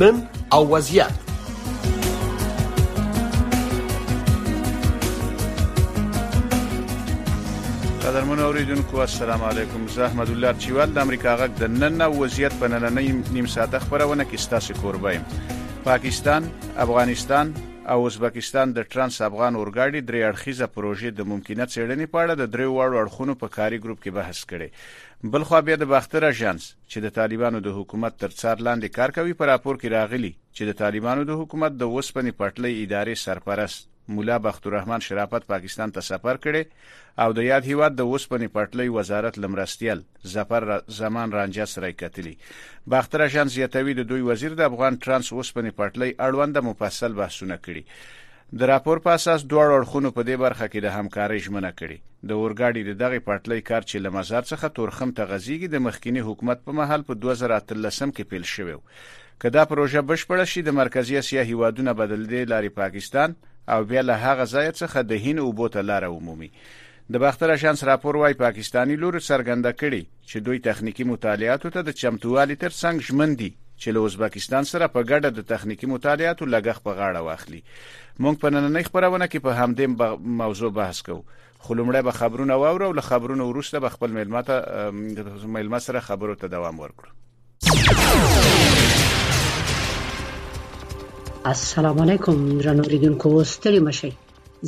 نن او وضعیت قدرمن اوریدونکو السلام علیکم زه احمد الله چوال د امریکا غږ د نن او وضعیت په نننۍ نیم ساعته خبرونه کې ستاسو کوربه یم پاکستان افغانستان او ازبکستان د ترانس افغان اورګاډي درې اړخیزه پروژې د ممکنه چیرنې په اړه د درې واړو اړخونو په کاري ګروپ کې بحث کړي بلخوا بیا د باختر اژانس چې د طالبانو د حکومت تر څار لاندې کار کوي په راپور کې راغلي چې د طالبانو د حکومت د اوسپنې پټلۍ ادارې سرپرست مولا بختورحمن شرافت پاکستان ته سفر کړي او د یاد هیواد د اوسپنې پټلۍ وزارت لمرستیل زفر زمان رانجه سره کتلی باختر اژانس زیاتوي د دوی وزیر د افغان ترانس اوسپنې پټلۍ اړوند مفصل بحثونه کړي د راپور په اساس دواړو اړخونو په دې برخه کې د همکارۍ ژمنه کړې. د اورګاډي د دغې پټلۍ کار چې له مزار څخه تورخم ته غځېږي د مخکیني حکومت په مهال په دوه زره اتلسم کې پیل شوی و. که دا پروژه بشپړه شي د مرکزي اسیا هېوادونه به له دې لارې پاکستان او بیا له هغه ځایه څخه د هند اوبو ته لاره ومومي. د باختر اژانس راپور وايي، پاکستاني لوري څرګنده کړې، چې دوی تخنیکي مطالعاتو ته د چمتووالي تر څنګ ژمن دي، چې له ازبکستان سره په ګډه د تخنیکي مطالعاتو لګښت په غاړه واخلي. موږ په نننۍ خپرونه کې په همدې موضوع بحث کوو، خو لومړی به خبرونه واورو او له خبرونو وروسته به خپل مېلمه ته مېلمه سره خبرو ته دوام ورکړو. السلام علیکم درنو لیدونکو ستړي مشئ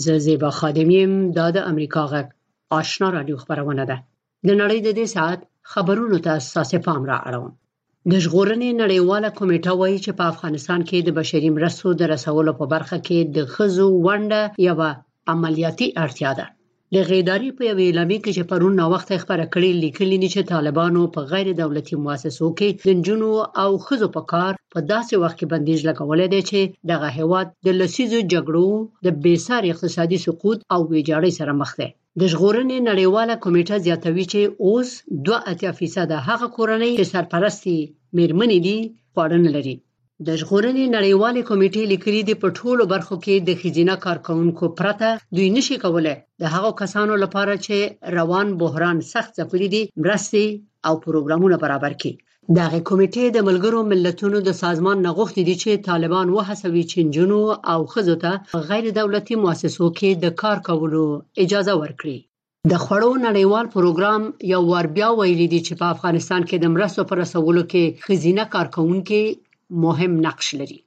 زه زیبا خادم یم دا د امریکا غږ آشنا رادیو خبرونه ده د نړۍ د دې ساعت خبرونو ته اساسه پام را اړوم د ژغورنې نړیواله کمیټه وایي چې په افغانستان کې د بشري مرستو د رسولو په برخه کې د خزو ونډه یو عملیاتي اړتیا ده دغه ادارې په یوې اعلامیه کې چې پرون ناوخته خبره کړې لیکلي دي چې طالبانو په غیر دولتي مؤسسو کې د جنونو او خزو په کار په داسې وخت کې بندیز لګولې دی چې دغه هیواد د لسیزو جګړو د بیسار اقتصادي سقوط او ویجاړۍ سره مخ دی د ژغورنې نړیواله کمیټه زیاتوي چې اوس 2.8% هغه کورنۍ چې سرپرستي میرمنې دي خواړه نه لري د ژغورنې نړیوالې کمیټې لیکلي دي په ټولو برخو کې د خزینه کارکونکو پرته دوی نشي کولای د هغو کسانو لپاره چې روان بحران سخت ځپلي دي مرستي او پروګرامونه برابر کړي دغه کمیټې د ملګرو ملتونو د سازمان نه غوښتي دي چې طالبان وهڅوي چې جنونو او خزو ته غیر دولتي مؤسسو کې د کار کولو اجازه ورکړي د خوړو نړیوال پروګرام یو وار بیا ویلي دي چې په افغانستان کې د مرستو پر رسولو کې خزینه کارکونکي مهم نقش لري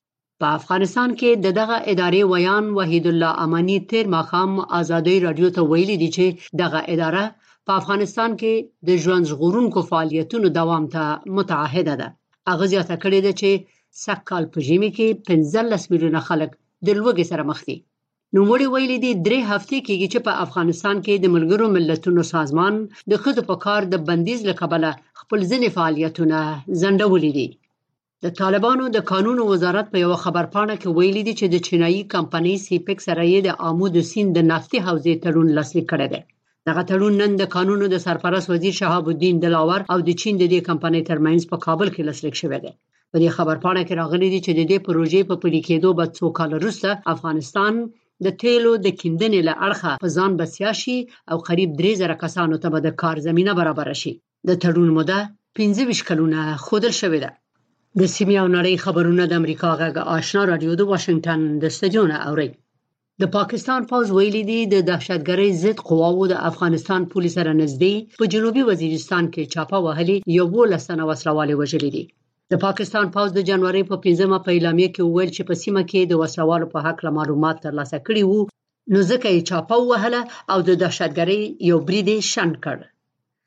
په افغانستان کې د دغه ادارې ویان وحید الله امانی تیر ماخام ازادي رادیو ته ویلي دي چې دغه اداره په افغانستان کې د ژوند ژغورونکو فعالیتونو دوام ته متعهده ده هغه زیاته کړې ده چې سږکال په ژمي کې 15 میلیونه خلک د لوږې سره مخ دي نوموړي ویلي دي درې هفتې کېږي چې په افغانستان کې د ملګرو ملتونو سازمان د ښځو په کار د بندیز له کبله خپل ځینې فعالیتونه ځنډولي دي د طالبانو د قانون وزارت په یو خبرپاڼه کې ویلي دي چې د چینایي کمپنۍ سیپک سره یې د آمو د سیند د نفتي حوزې تړون لاسلیک کړی دی دغه تړون نن د کانونو د سرپرست وزیر شهاب الدین دلاور او د چین د دې کمپنۍ ترمنځ په کابل کې لاسلیک شوی دی په دې خبرپاڼه کې راغلي دي چې د دې پروژې په پلي کېدو به څو کال وروسته افغانستان د تیلو د کیندنې له اړخه په ځان بسیا شي او قریب 3000 کسانو ته به د کار زمينه برابر شي د تړون موده 25 کلونه خودل شوې ده د سیمې او نړۍ خبرونه د امریکا غږ آشنا رادیو د واشنگټن د استودیو نه اوري د پاکستان پوز ویلي دي د دهشتګرۍ ضد قواوو د افغانستان پولیس سره نږدې په جنوبي وزیرستان کې چاپه وهلي یو لسنه وسلواله وژلي دي د پاکستان پوز د جنوري په 15مه په اعلامیه کې وویل چې په سیمه کې د وسلوالو په حق له معلومات ترلاسه کړي وو نو ځکه یې چاپه وهله او د دهشتګرۍ یو برید شن کړ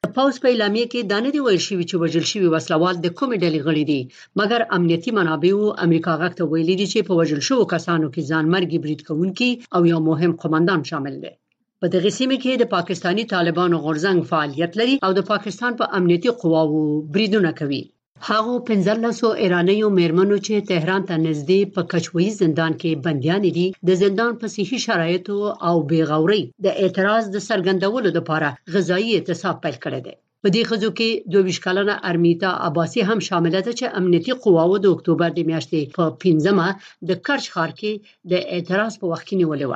د پوځ په اعلامیه کې دا نه دی ویل شوی چې وژل شوي وسلوال د کومې ډلې غړي دي مګر امنیتي منابعو امریکا غږ ته ویلي دي چې په وژل شوو کسانو کې ځانمرګي برید کوونکي او یو مهم قومندان شامل دی په دغه سیمه کې د پاکستاني طالبانو غورځنګ فعالیت لري او د پاکستان په امنیتي قواوو بریدونه کوي هغو پنځلسو ایرانیو میرمنو چې تهران ته نږدې په کچوي زندان کې بندیانې دي د زندان په صحي شرایطو او بیغوري د اعتراض د څرګندولو لپاره غذایی اعتصاب پیل کړی دی په دې خزو کې 22 کلنه ارمیتا عباسی هم شامله ده چې امنیتي قواو د اکتوبر د میاشتې په 15مه د کرچ ښار کې د اعتراض په وخت کې نیولې و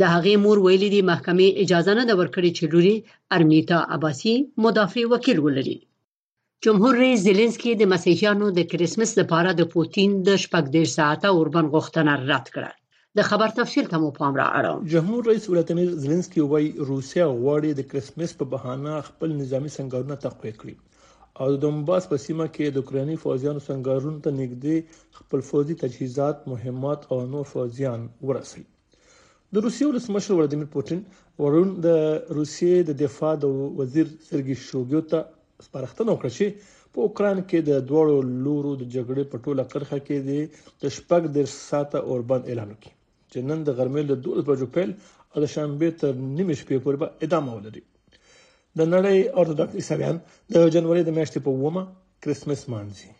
د هغې مور ویلي دي محکمې اجازه نه ده ورکړې چې لوري ارمیتا عباسی مدافع وکیل ولري جمهور رئیس زيلنسکي د مسیحیانو د کریسمس لپاره د پوتین د شپږ ډیر ساعته اوربند غوښتنه رد کړه د خبر تفصیل ته مو پام را اړوم جمهور رئیس ولادیمیر زيلنسکي وایي روسیا غواړي د کریسمس په بهانه خپل نظامی سنگارونه تقویه کړي او د دونباس په سیمه کې د اوکرایني فوجیانو سنگارونو ته نږدې خپل فوجي تجهیزات، مهمات او نور فوجیان ورسوي. د روسیې ولسمشر ولادیمیر پوتین ورون د روسیې د دفاع د وزیر سرګي شوګو ته سپارښتنه وکړه چې په اوکران کې د دوړو لورو د جګړې په ټوله کرخه کې د شپږ د ساته اوربند اعلان وکړي چې نن د غرمې له 12 بجو پیل او د شنبه تر نیمې شپې پورې به ادامه ولري د نړۍ ارتودوکس عیسویان د جنوري د میاشتې په ومه کریسمس مانځي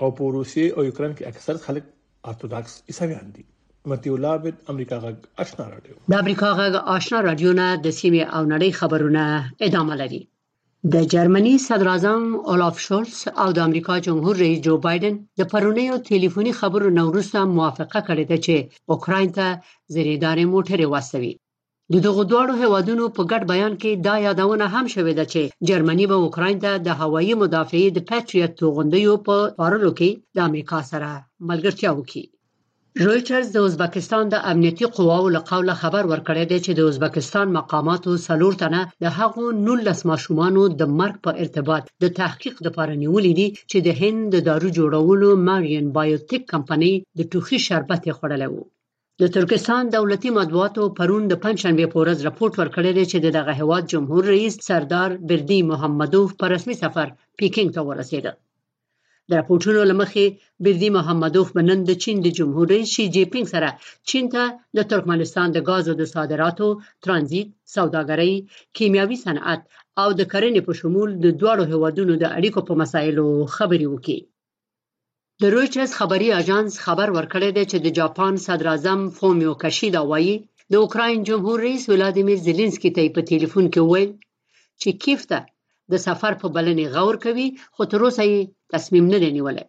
او په روسیې او یوکرين کې اکثرت خلک ارتوداکس عیسویان دي متي الله عبد امریکا غږ آشنا رادیو د امریکا غږ آشنا رادیو نه د سیمې او نړۍ خبرونه ادامه لري د جرمني صدر اعظم اولاف شولز او د امریکا جمهور رئیس جو بایدن د پرونیو ټلیفوني خبرو نوروز ته موافقه کړې ده چې اوکرين ته زریدارې موټرې واستوي د دغو دواړو هیوادونو په ګډ بیان کې دا یادونه هم شوې ده چې جرمني به اوکراین ته د هوایي مدافعې د پټریټ توغندیو په پارلو کې د امریکا سره ملګرتیا وکړي رویټرز د ازبکستان د امنیتي قواو له قوله خبر ورکړی دی چې د ازبکستان مقاماتو څلور تنه د هغو 19 ماشومانو د مرګ په ارتباط د تحقیق لپاره نیولې دي چې د هند د دارو جوړولو مارین بایوټیک کمپنۍ د ټوخي شربت یې خوړلی وو د ترکستان دولتي مطبوعاتو پرون د پنځشنبه په ورځ راپورټ ورکړی دی چې د دغه هواد جمهور رئیس سردار بردی محمدوف په رسمي سفر پیکینګ ته ورسېده د راپورټونو لمخې بردی محمدوف بنن د چین د جمهور رئیس شي جی پینګ سره چین ته د ترکمنستان د غازو د صادراتو ترانزیت سوداګرۍ کیمیاوي صنعت او د کرنې په شمول د دوړو هوادونو د اړیکو په مسایلو خبرې وکړي د رویټرز خبري اژانس خبر ورکړی دی چې د جاپان صدراعظم فومیو کشیدا وایي د اوکراین جمهور رئیس ولادیمیر زیلینسکي ته په ټلیفون کې وویل چې کیف ته د سفر په بلنې غور کوي خو تر اوسه یې تصمیم نه دی نیولی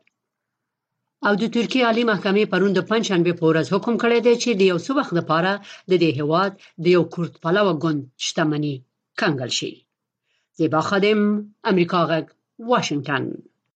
او د ترکیې عالی محکمې پرون د پنځشنبه په ورځ حکم کړی دی چې د یو څه وخت لپاره د دې هیواد د یو کورت پلوه ګوند شتمني کنګل شي زیبا خادم امریکا غږ واشنگتن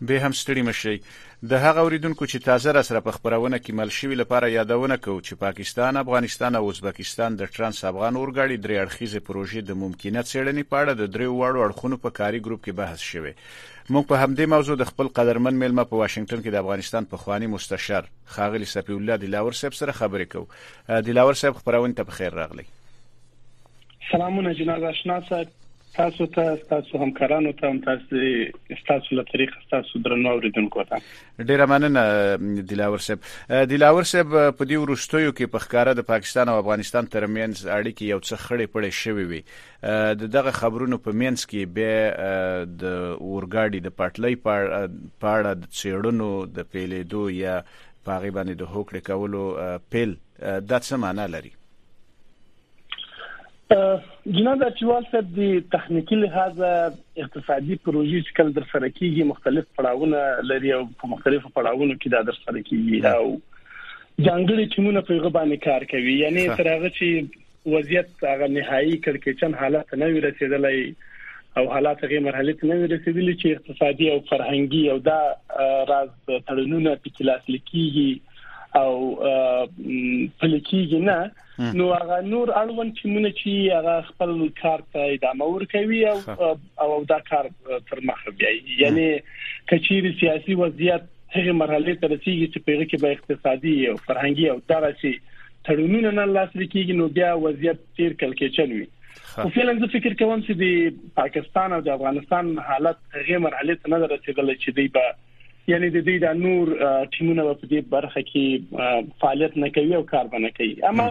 به هم ستړي مشي د هغه اوریدونکو چې تازه را سره په خبرونه کې مل شوی لپاره یادونه کوو چې پاکستان، افغانستان او ازبکستان د ترانس افغان اورګاړي درې اړخیزې پروژې د ممکنه څېړنې په اړه د درې واړو اړخونو په کاري ګروپ کې بحث شوی. موږ په همدې موضوع د خپل قدرمن میلمه په واشنگټن کې د افغانستان په خوانی مستشار خاغلی صفی الله دلاور صاحب سره خبرې کوو. دلاور صاحب خبرونه ته په خیر راغلی. سلامونه جناب آشنا صاحب تاسو ته تاسو همکارانو ته هم تاسو تاسو له طریق تاسو درنو اوریدونکو ته ډیره مننه دلاور صاحب دلاور صاحب په دې ورشتویو کې په ښکارا د پاکستان او افغانستان ترمنځ اړیکې یو څه خړې پړې شوې وي د دغه خبرونو په منځ کې به د اورګاډي د پټلۍ پاړه د چیړونو د پیلېدو یا پاغي باندې د هوکړې کولو پیل دا څه معنی لري جناب اچوال صاحب د تخنیکی لحاظ اقتصادي پروژې چې کله در سره کیږي مختلف پړاوونه لري او په مختلفو پړاوونو کې دا در سره کیږي او ځانګړي ټیمونه په هغه باندې کار کوي یعنی تر هغه چې وضعیت هغه نهایی کړکېچن حالت نه وي رسیدلی او حالات هغه مرحله ته نه رسیدلی چې اقتصادي او فرهنګي او دا راز تړونونه په کلاس لیکيږي او په لیکيږي نه نو هغه نور اړوند ټیمونه چې هغه خپل کار ته ادامه ورکوي او او دا کار تر مخه بیایي یعنی کچېری سیاسي وضعیت هغه مرحله ته رسیدي چې پیغه کې به اقتصادي او فرهنګي او دغسي تړونونه نه لاسلیک کیږي نو بیا وضعیت تیر کل کې چلوي خو فعلا زه فکر کوم چې د پاکستان او د افغانستان حالت هغه مرحله ته نه رسیدل چې دی به یعنی د دې د نور ټیمونه په دې برخه کې فعالیت نه کوي او کار نه کوي اما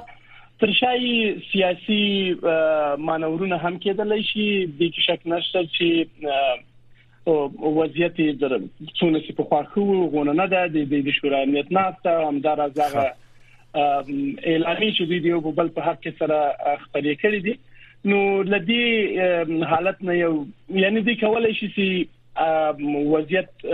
ترشای سیاسي مانورونه هم کېدلای شي د کې شک نشته چې او وضعیت در څونه چې په خواخو غونه نه ده د دې شورا امنیت ناسته هم دا راځغه اعلامي چې دوی یو بل په حق سره خپلې کړې دي نو لدی حالت نه یو یعنی د کولای شي چې وضعیت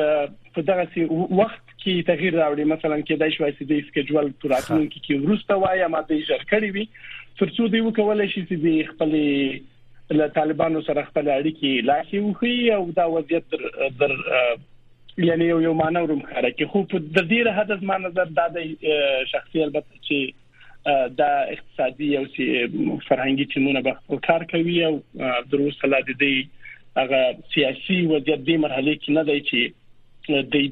په دغه سي وخت کې تغییر راوړي مثلا کې د شوي سي د سکیډول پر راتلونکي کې ورسته وایي ما د ژر کړی وي ترڅو دی وکول شي چې د خپل له طالبانو سره خپل اړیکې لا شي وخی او دا وضعیت در یعنی یو یو مانو روم خره کې خو په د دې راه د زما نظر دا د شخصي البته چې دا اقتصادي او فرهنګي ټیمونه به خپل کار کوي او د روسه لا د دې هغه سیاسي وضعیت د مرحله کې نه دی چې د دې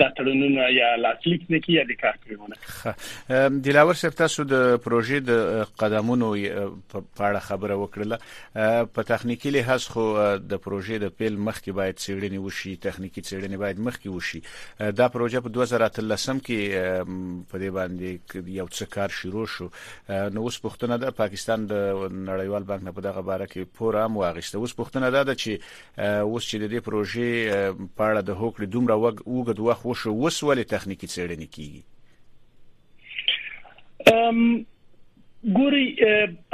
د تړونونو یا لاسلیک نه کیږي د کار کوي د لاور صاحب تاسو د پروژې د قدمونو په اړه خبره وکړه په تخنیکی لحاظ خو د پروژې د پیل مخکې باید سیړنی وشي تخنیکی سیړنی باید مخکې وشي دا پروژه په 2013 کې په دې باندې یو څه کار شروع شو نو اوس پښتنه ده پاکستان د نړیوال بانک نه په دغه باره کې پوره هم واغسته اوس پښتنه ده چې اوس چې د دې پروژې په اړه د هوکړې دومره وګد وخت وشو اوس ولې تخنیکی څېړنې کیږي ګوري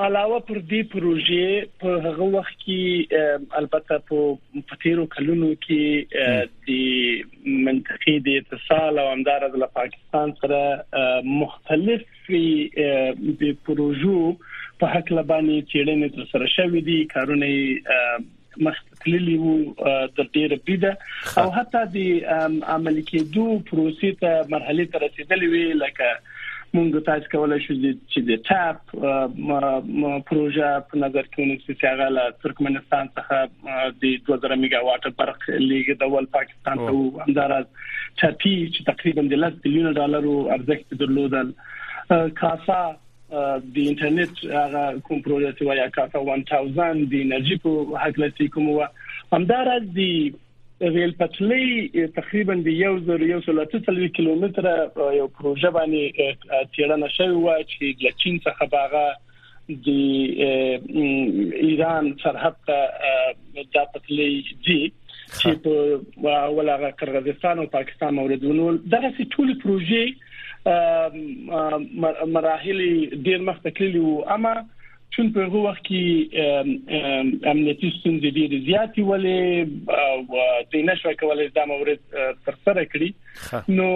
علاوه پر دې پروژې په هغه وخت کې البته په پتیرو کلونو کې د منطقي د اتصال او همدار د پاکستان سره مختلفي د پروژو په حق لبانې چیرې تر سره شوې دي کارونه مخ تللی وو تر ډیره بده او حتی د عملي کېدو پروسې ته مرحله ته رسیدلې وی لکه مونږ تاسو کولای شو چې د ټاپ پروژه په نظر کې ونیسو چې هغه له ترکمنستان څخه د 2000 میگا واټ برق لیګ د ول پاکستان ته همدارس ټاپی چې تقریبا د 10 بلین ډالرو ارزښت درلودل کاسا د انټرنیټ هغه کوم پروژه چې وایا کاکا 1000 د انرژي په حق لسی کوم و همدارس دی ریل پټلۍ تقریبا د 1130 کیلومتر یو پروژه باندې تیرنه شوی و چې د چین څخه باغه د ایران سرحد ته د پټلۍ دی چې په ولغه قرغیزستان او پاکستان موردونو دغه ټول پروژې مراحل ډیر مخ ته کړی وو اما چون په هغه وخت کې امنیتي ستونزې ډېرې زیاتې ولې او د نشو کولای دا مورد تر سره کړی نو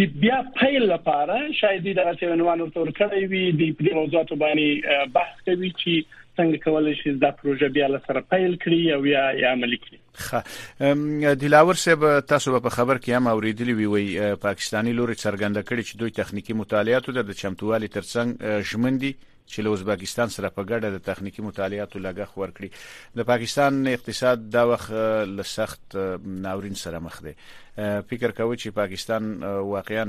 د بیا پیل لپاره شاید د رسېونوان ورته کړی وي د دې موضوعاتو باندې بحث کوي چې څنګه کولای شي دا پروژه بیا لسره پیل کړي او یا عملی کړي خه دلاور صاحب تاسو په خبر کې هم اوریدلی وی وی پاکستانی لوري څرګنده کړي چې دوی تخنیکی مطالعاتو د چمتووالي ترڅنګ ژمندي چې له ازبکستان سره په ګډه د تخنیکی مطالعاتو لګښ ورکړي د پاکستان اقتصاد دا وخت له سخت ناورین سره مخ دی فکر کوي چې پاکستان واقعا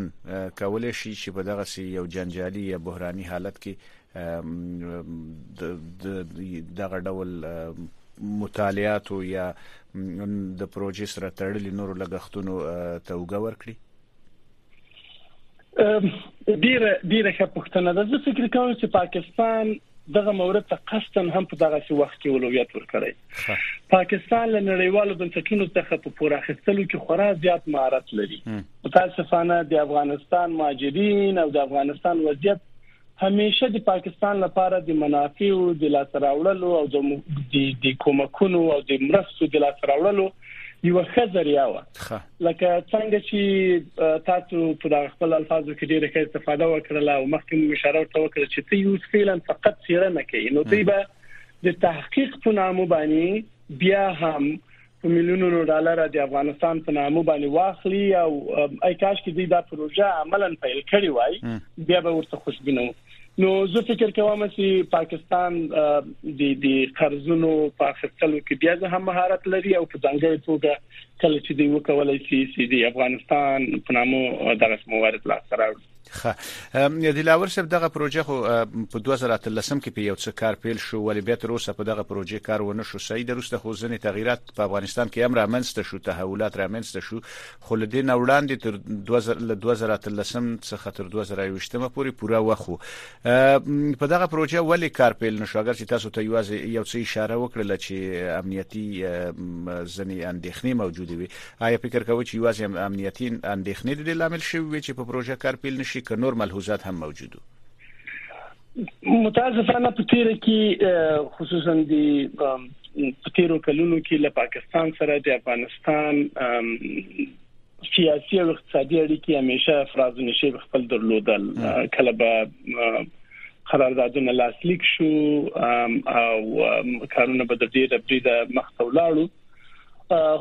کولای شي چې په دغه سی یو جنجالي یا بحراني حالت کې دغه ډول مطالعاتو یا د پروژې سره تړلې نورو لګښتونو ته وګور کړی ډیره ډیره ښه پوښتنه ده زه فکر کوم چې پاکستان دغه مورد ته قصدا هم په دغه وخت کې اولویت ورکړی پاکستان له نړیوالو بنسټونو څخه په پوره اخیستلو کې خورا زیات مهارت لري متاسفانه د افغانستان ماجرین او د افغانستان وضعیت همېشه د پاکستان لپاره د منافعو د لاسته راوړلو او د کومکونو او د مرستو د لاسته راوړلو یوه ښه ذریعه وه لکه څنګه چې تاسو په دغه خپل الفاظو کې ډېره ښه استفاده وکړه او مخکې مو اشاره ورته وکړه چې ته یو فعلا فقط څیرنه کوي نو دوی به د تحقیق په نامه باندې بیا هم په میلیونونو ډالر د افغانستان په نامه باندې واخلي او ای کاش کې دوی دا پروژه عملاً پیل کړی وای بیا به ورته خوشبینو نو زه فکر کوم چې پاکستان د د قرضونو په اخیستلو کې بیا زه هم مهارت لري او په ځانګړي توګه کله چې دی وکولای شي چې د افغانستان په نامو دغه موارد لا سره ښه دلاور صاحب دغه پروژه خو په 2013 کې په یو څه کار پیل شو ولې بیا تر اوسه په دغه پروژه کار ونه شو سعی درسته خو ځنې تغیرات په افغانستان کې هم رامنځته شو تحولات رامنځته شو خو لدې نه وړاندې تر 2013 څخه تر 2020 پورې پوره وخو په دغه پروژه ولې کار پیل نشو اگر چې تاسو ته یو څه اشاره وکړل چې امنیتي ځنې اندېښنې موجوده وي ایا فکر کوئ چې یوازې امنیتي اندېښنې د دې لامل شوې وې چې په پروژه کار پیل نه شي که نور ملحوظات هم موجود وو؟ متاسفانه په تیر کې خصوصا د په تیرو کلونو کې له پاکستان سره د افغانستان سیاسي او اقتصادي اړیکې همیشه افراز نشي خپل درلودل کله به قراردادونه لاسلیک شو او کارونه به د ډیر بریده مخته ولاړو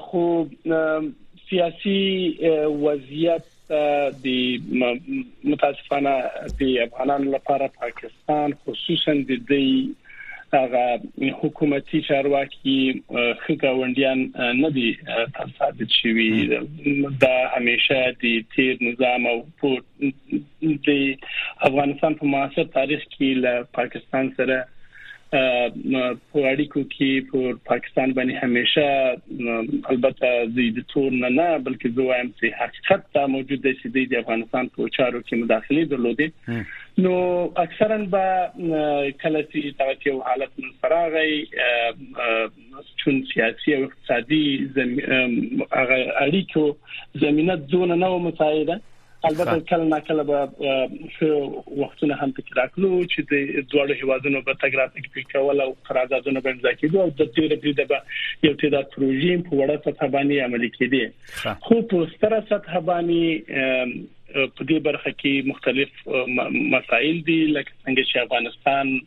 خو سیاسي وضعیت د متاسفانه د افغانانو لپاره پاکستان خصوصا د دې هغه حکومتي چارواکي خګاونډیان نه دي ثابت شوي دا همیشه د تیر نظام او د افغانستان په معاصر تاریخ کې له پاکستان سره په اړیکو کې په پاکستان باندې همیشه البته د دې تور نه نه بلکې زه وایم چې حقیقت دا موجود دی چې د افغانستان په چارو کې مداخله درلوده نو اکثرا به کله چې دا چې حالت من فراغی چون سیاسي او اقتصادي اړیکو زمينه دونه نه مساعده البته کله نا کله به وختونه هم پکې راکلو چې د دوه هیوادونو په تګ راتګ کې کول او قراردادونه به امضا کیدو او د دې لپاره د یو تعداد پروژې په وړه سطح باندې عملي کیدي خو په ستره سطح باندې په دې برخه کې مختلف مسایل دي لکه څنګه چې افغانستان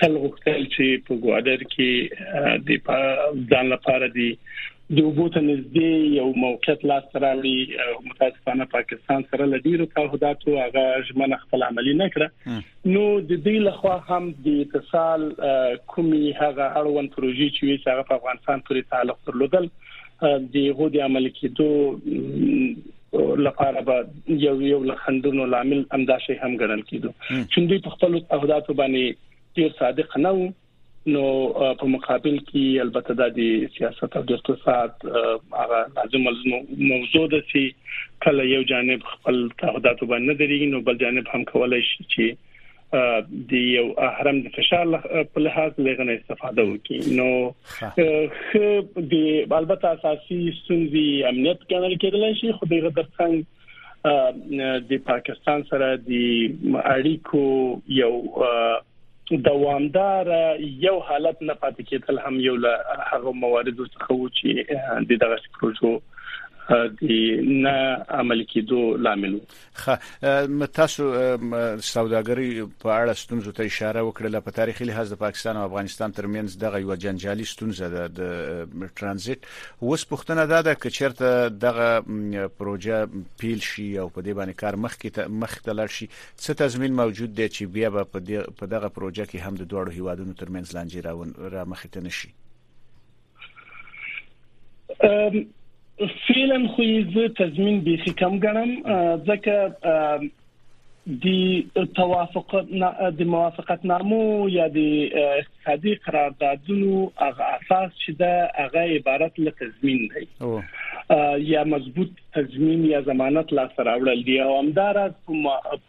تل غوښتل چې په ګوادر کې د ځان لپاره دی د وبو ته نږدې یو موقعیت لاس راوړي متاسفانه پاکستان سره له ډیرو تعهداتو هغه ژمنه خپل عملی نه کړه نو د دې لخوا هم د اتصال کومي هغه اړوند پروژې چې وي هغه په افغانستان پورې تعلق درلودل د غو د عمل کېدو لپاره به یو یو لخندونو لامل امدا شي هم ګڼل کیدو چې دوی په خپل تعهداتو باندې ډیر صادق نه وو نو په مقابل کې البته د سیاست او د اقتصاد هغه لازم موضوع ده چې کله یو جانب خپل تعهدات باندې درېږي نو بل جانب هم کولای شي چې د یو اهرم د فشار په لحاظ لغنه استفاده وکړي نو خو د البته اساسي ستونزي امنیت ګڼل کېدل شي خو دغه ترڅنګ د پاکستان سره د اړیکو یو دوامدار یو حالت نه پاتې کېدل هم یو له هغه مواردو څخه و چې د دغه پروژو د نه عمل کېدو لامل ښه تاسو سوداګرۍ په اړه ستونزو ته اشاره وکړه لا په تاریخي لحاظ د پاکستان او افغانستان ترمنځ دغه یو جنجالي ستونزه ده د ترانزیت اوس پښتنه ده د کچرته دغه پروژه پیل شي او په دې باندې کار مخ کې مخ ته لړ شي څه تضمین موجود دی چې بیا به په دغه پروژه کې هم د دوه هیوادونو ترمنځ لانجې را مخ ته نشي فعلا خو زه تضمین به کم غنم ځکه د توافق د موافقت نامو یا د اقتصادي قراردادونو هغه اساس چې دا هغه عبارت له تضمین دی یا مضبوط تضمین یا ضمانت لا سره راوړل دی او همدارس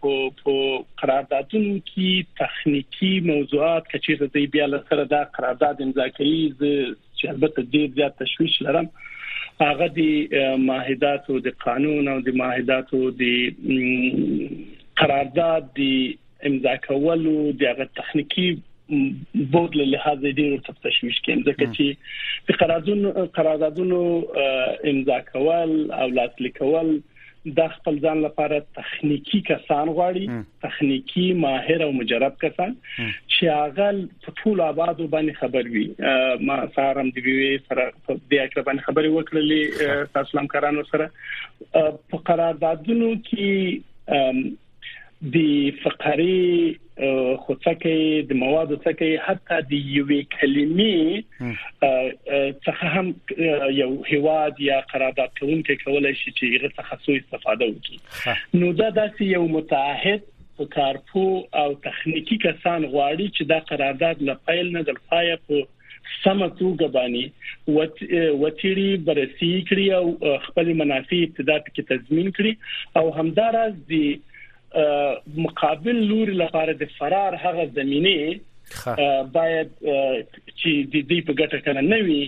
په قراردادونو کې تخنیکی موضوعات کچې د دې بیا لسره دا قرارداد امضا کوي چې البته ډیر زیات تشویش لرم هغه د معاهداتو د قانون او د معاهداتو د قرارداد د امضا کولو د هغه تخنیکی بود له لحاظ ډیر څه تشویش کیم ځکه چې د قراردادونو قراردادونو امضا کول او لاس لیکول د خپل ځان لپاره تخنیکی کسان غواړي تخنیکی ماهر او مجرب کسان چې هغه په ټول آباد باندې خبر وي ما سارم دی وی سره په دې اړه باندې خبرې وکړلې تاسو لمکرانو سره په قراردادونو کې د فقري خوڅکه د موادو څخه حتی د یوې کلمې څخه هم یو هواد یا قرارداد کوونکي کولای شي چې هغه څخه سوء استفاده وکړي نو دا داسې یو متعهد په کارپو او تخنیکی کسان غواړي چې دا قرارداد لپاره نه د پایه په سم توګه باندې وتیری برسي کړی او خپل منافع ابتدا کې تضمین کړي او همدارس دی مقابل لور لپاره د فرار هغه زمينه باید چې د دې په ګټه کنه نه وي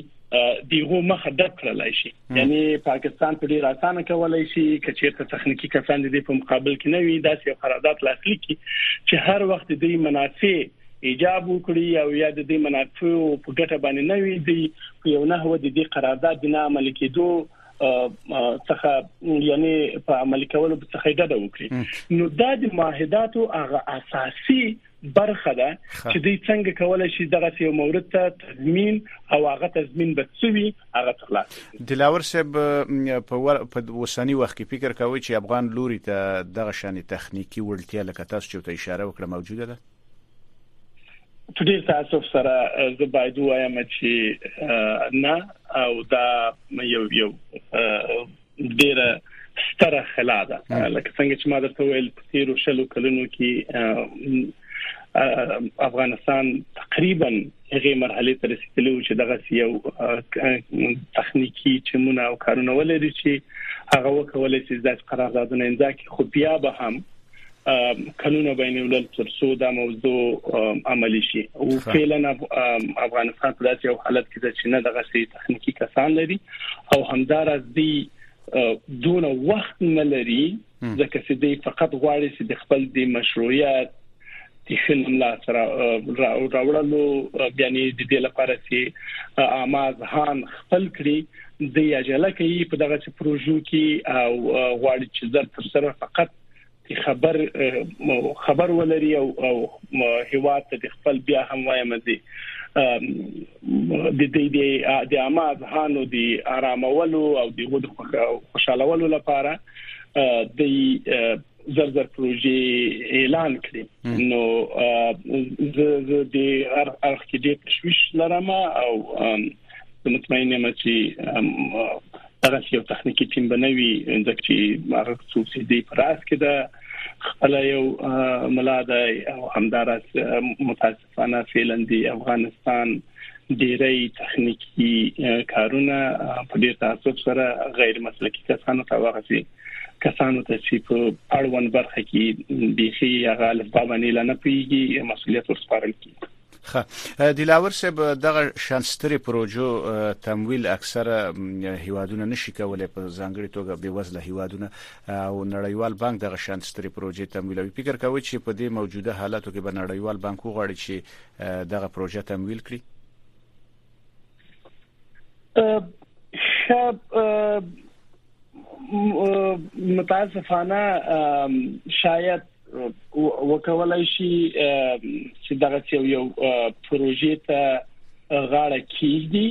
دیغه مخه ډک کړلای شي یعنی پاکستان په ډیر اسانه کولای شي چې چیرته تخنیکی کسان دې په مقابل کې نه وي داسې قرارداد لاسلیک کی چې هر وخت دې منافع ایجاب وکړي او یا د دې منافع په ګټه باندې نه وي دی په یو نحو د دې قرارداد نه عمل کېدو څخه یعنی په عمل کولو څخه ډډه وکړي نو دا د معاهداتو هغه اساسي برخه ده چې دوی څنګه کولای شي دغه یو مورد ته تضمین او هغه تضمین به څوي هغه خلاص دلاور صاحب په اوسنی وخت کې فکر کوي چې افغان لوري ته دغه شان تخنیکی وړتیا لکه تاسو چې ته اشاره وکړه موجوده ده په ډیر تاسف سره زه باید وایم چې نه او دا یو یو ډیره ستره خلا ده لکه څنګه چې ما درته ویل په تیرو شلو کلونو کې افغانستان تقریبا هغه مرحله ته رسیدلی و چې دغه یو تخنیکی چې مونږ او کارونه ولري چې هغه وکولای شي د قراردادونو انځا کې خو بیا به هم قانون بین الملل تر څو دا موضوع عملی شي او فعلا افغانستان په داسې یو حالت کې ده چې نه دغه سي تخنیکی کسان لري او همدارس دی دون وخت نه لري ځکه چې دی فقط غواړي چې د خپل د مشروعیت د فلم لا سره راوړلو یعنی د دې لپاره چې آماز هان خپل کړي د یاجله کوي په دغه پروژو کې او غواړي چې زر تر سره فقط چې خبر خبر ولري او او هوا ته د خپل بیا هم وایم دي د دې د د عامه ځهانو د آرامولو او د غوډ خوشالولو لپاره د زر زر پروژې اعلان کړې نو زه د هر اړخ کې د تشويش لرم او مطمئن یم چې دغه یو تخنیکی ټیم بنوي ځکه چې هغه څو سیدی پر اس کې ده خپل یو ملا ده او همدارس متاسفانه فعلا دی افغانستان ډیری تخنیکی کارونه په ډیر تاسف سره غیر مسلکی کسانو ته ورغسي کسانو ته چې په اړوند برخه کې د شي هغه لپاره باندې لنه پیږي مسولیت ورسپارل کیږي خه دلاور صاحب دغه شانستري پروژو تمویل اکثره هیوادونه نشي کولای په ځانګړي توګه به وزله هیوادونه او نړیوال بانک دغه شانستري پروژې تمویلوي فکر کوي چې په دې موجوده حالاتو کې به نړیوال بانک وغواړي چې دغه پروژه تمویل کړي شب متاسفانه شاید وکولای شي چې دغه یو پروژې ته غاړه کیږي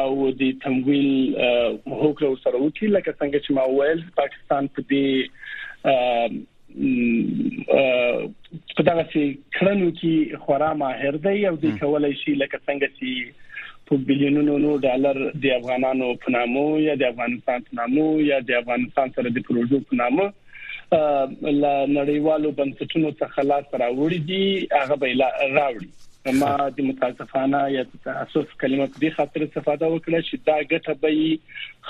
او د تمویل هوکړه سره وکړي لکه څنګه چې ما ویل پاکستان په دې په دغه سي کړنو کې خورا ماهر دی او د کولای شي لکه څنګه چې په بلیونونو نو ډالر د افغانانو په نامو یا د افغانستان په نامو یا د افغانستان سره د پروژو په نامو له نړیوالو بنسټونو څخه لاس راوړي دي هغه به راوړي ما د متاسفانه یا د تاسف کلمه په دې خاطر استفاده وکړه چې دا ګټه به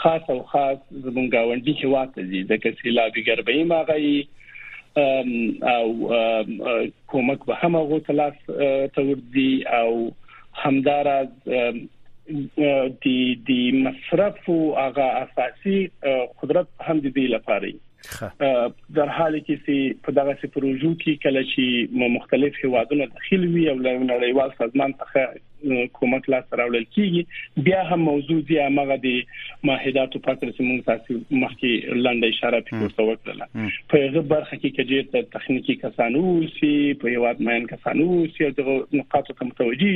خاص او خاص زمونږ غونډي هیواد ته دي ځکه چې لا به ګربې ماغي او کومک به هم غو تلاس تور دي او همداراز د د مصرف او هغه اساسي قدرت هم د دې لپاره در حال کې چې په دغه سي پروژو کې کله چې مختلف هوادونه داخل وي او له نړیوال سازمان څخه کومک لا سره وړل کیږي بیا هم موضوع دی هغه د ماهیداتو په تر څنګ تاسو مخکې لاندې اشاره پکې وکړه په هغه برخه کې چې ډېر تخنیکی کسانو سي په یواد مېن کسانو سي دغه نقاط ته متوجي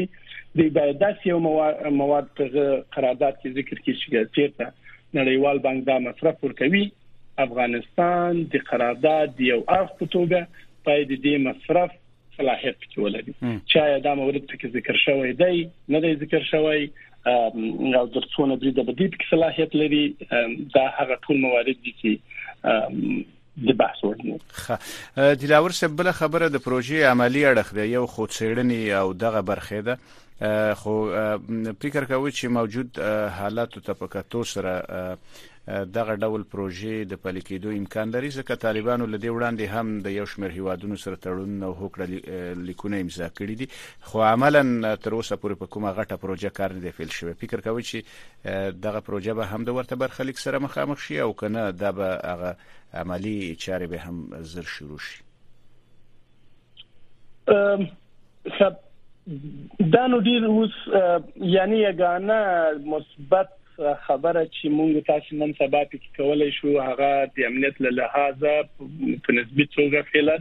دی باید داسې یو مواد مواد په قرارداد کې ذکر کې شي چې نړیوال بانک دا مصرف ورکوي افغانستان د قرارداد یو اړخ په توګه باید د دې مصرف صلاحیت پکې ولري چې دا مورد پکې ذکر شوی دی نه دی ذکر شوی او د څونه بری د بدیل پکې صلاحیت لري دا هغه ټول موارد دي چې د بحث وړ دي خه دلاور صاحب بل خبره د پروژې عملی اړخ دی یو خو څېړنې او دغه برخه ده خو فکر کوي چې موجود حالات ته په کتو سره دغه ډول پروژې د پلي کېدو امکان لري، ځکه طالبانو له دې وړاندې هم د یو شمېر هېوادونو سره تړونونه او هوکړه لیکونه امضا کړي دي، خو عملاً تر اوسه پورې په کومه غټه پروژه کار نه دی پیل شوی. فکر کوئ چې دغه پروژه به هم د ورته برخلیک سره مخامخ شي او که نه دا به هغه عملي چارې به هم زر شروع شي؟ خب دا نو ډیر اوس یعنی یګانه مثبت خبره چې مونږ تاسو نن سبا پکې کولای شو هغه د امنیت له لحاظه په نسبی توګه فعلا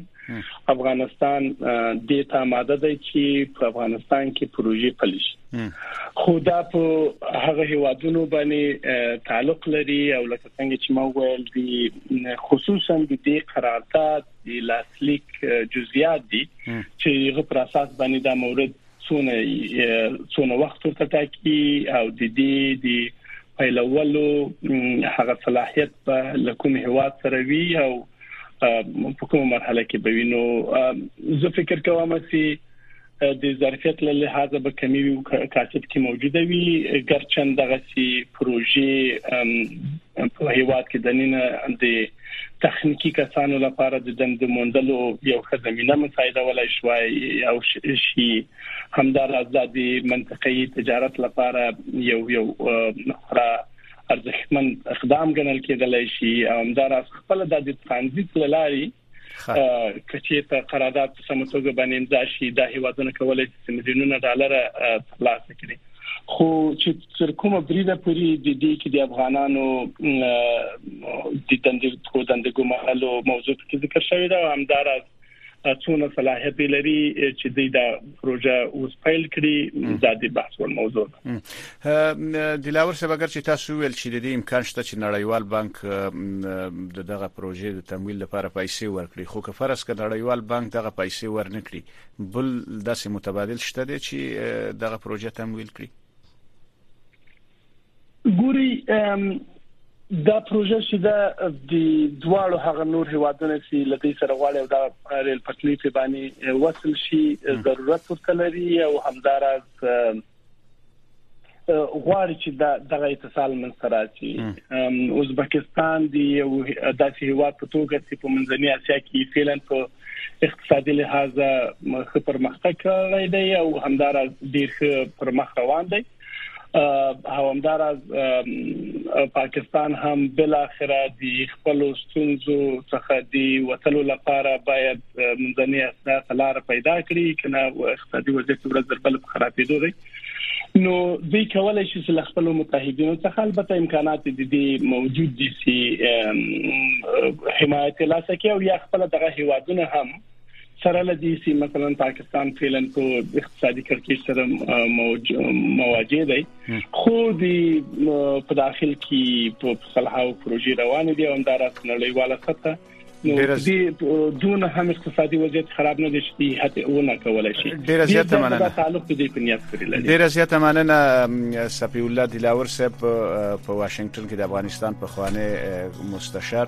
افغانستان د ته ماده دی چې په افغانستان کې پروژې پلي شي خو دا په هغه هیوادونو باندې تعلق لري او لکه څنګه چې ما ویل دي خصوصا د دې قرارداد د لاسلیک جزئیات دي چې هغه پر اساس باندې دا مورد څونه څونه وخت ورته ټاکي او د دې د پیلولو هغه صلاحيت په لکوم هواد سره وی او په کومه مرحله کې به وینو زه فکر کوم چې د ظرفیت له لحاظه به کمی وي کاسب کې موجوده وي ګرچند دغه سي پروژې په هیواد کې د نن د تخنیکی کسانو لپاره د دند موندلو یو ښه زمينه مساعده ولای شوای او شي همدار از د منطقي تجارت لپاره یو یو خورا ارزښتمن اقدام ګڼل کېدلای شي او همدار از خپل د ترانزیت لاري کچې ته قرارداد په سم توګه باندې امضا شي دا هیوادونه کولای شي ملیونونه ډالر ترلاسه کړي خو چې تر کومه بریده پوری د دې کې د افغانانو د تندې کو تندې ګمارلو موضوع ذکر شوی دا همدارس څونه صلاحيت لري چې دوی دا پروژه اوس پیل کړي دا د بحث وړ موضوع ده د لاور سبګر چې تاسو ویل چې د دې امکان شته چې نړیوال بانک د دغه پروژې د تمویل لپاره پیسې ورکړي خو که فرض کړه نړیوال بانک دغه پیسې ورنکړي بل داسې متبادل شته چې دغه پروژه تمویل کړي ګوري دا پروژه چې دا د دواړو هغه نور هیوادونو چې لدی سره غواړي او دا ریل پټلۍ په باندې وصل شي ضرورت ورته لري او همدارس غواړي چې دا دغه اتصال من سره شي ازبکستان دی یو داسې هیواد په توګه چې په منځنۍ اسیا کې فعلا په اقتصادي لحاظ ښه پرمختګ کړی دی او همدارس ډیر ښه پرمخ روان دی او همدارز پاکستان هم بل اخره د خپل ستونزو څخه دی وتلو لپاره باید منځنی اسناد لار پیدا کړي کنه اقتصادي وضعیت ورځ تر بل خرابېدو دی نو دوی کولای شي چې خپل متحدینو څخه البته امکانات د دې موجود دي چې حمایت لاسکه او یا خپل دغه هیوادونه هم سره لدی سي مثلا پاکستان فعلا په اقتصادي کړکیچ سره مواجه دی خو د په داخل کې په صلاحو پروژې روان دي او همدارس نړیواله سطح نو دون هم اقتصادي وضعیت خراب نه دي چې هته و نه کولای شي ډیر زیات مننه دا تعلق دې په نیت پورې لري ډیر زیات مننه سپی الله دلاور صاحب په واشنگټن کې د افغانستان په خوانه مستشار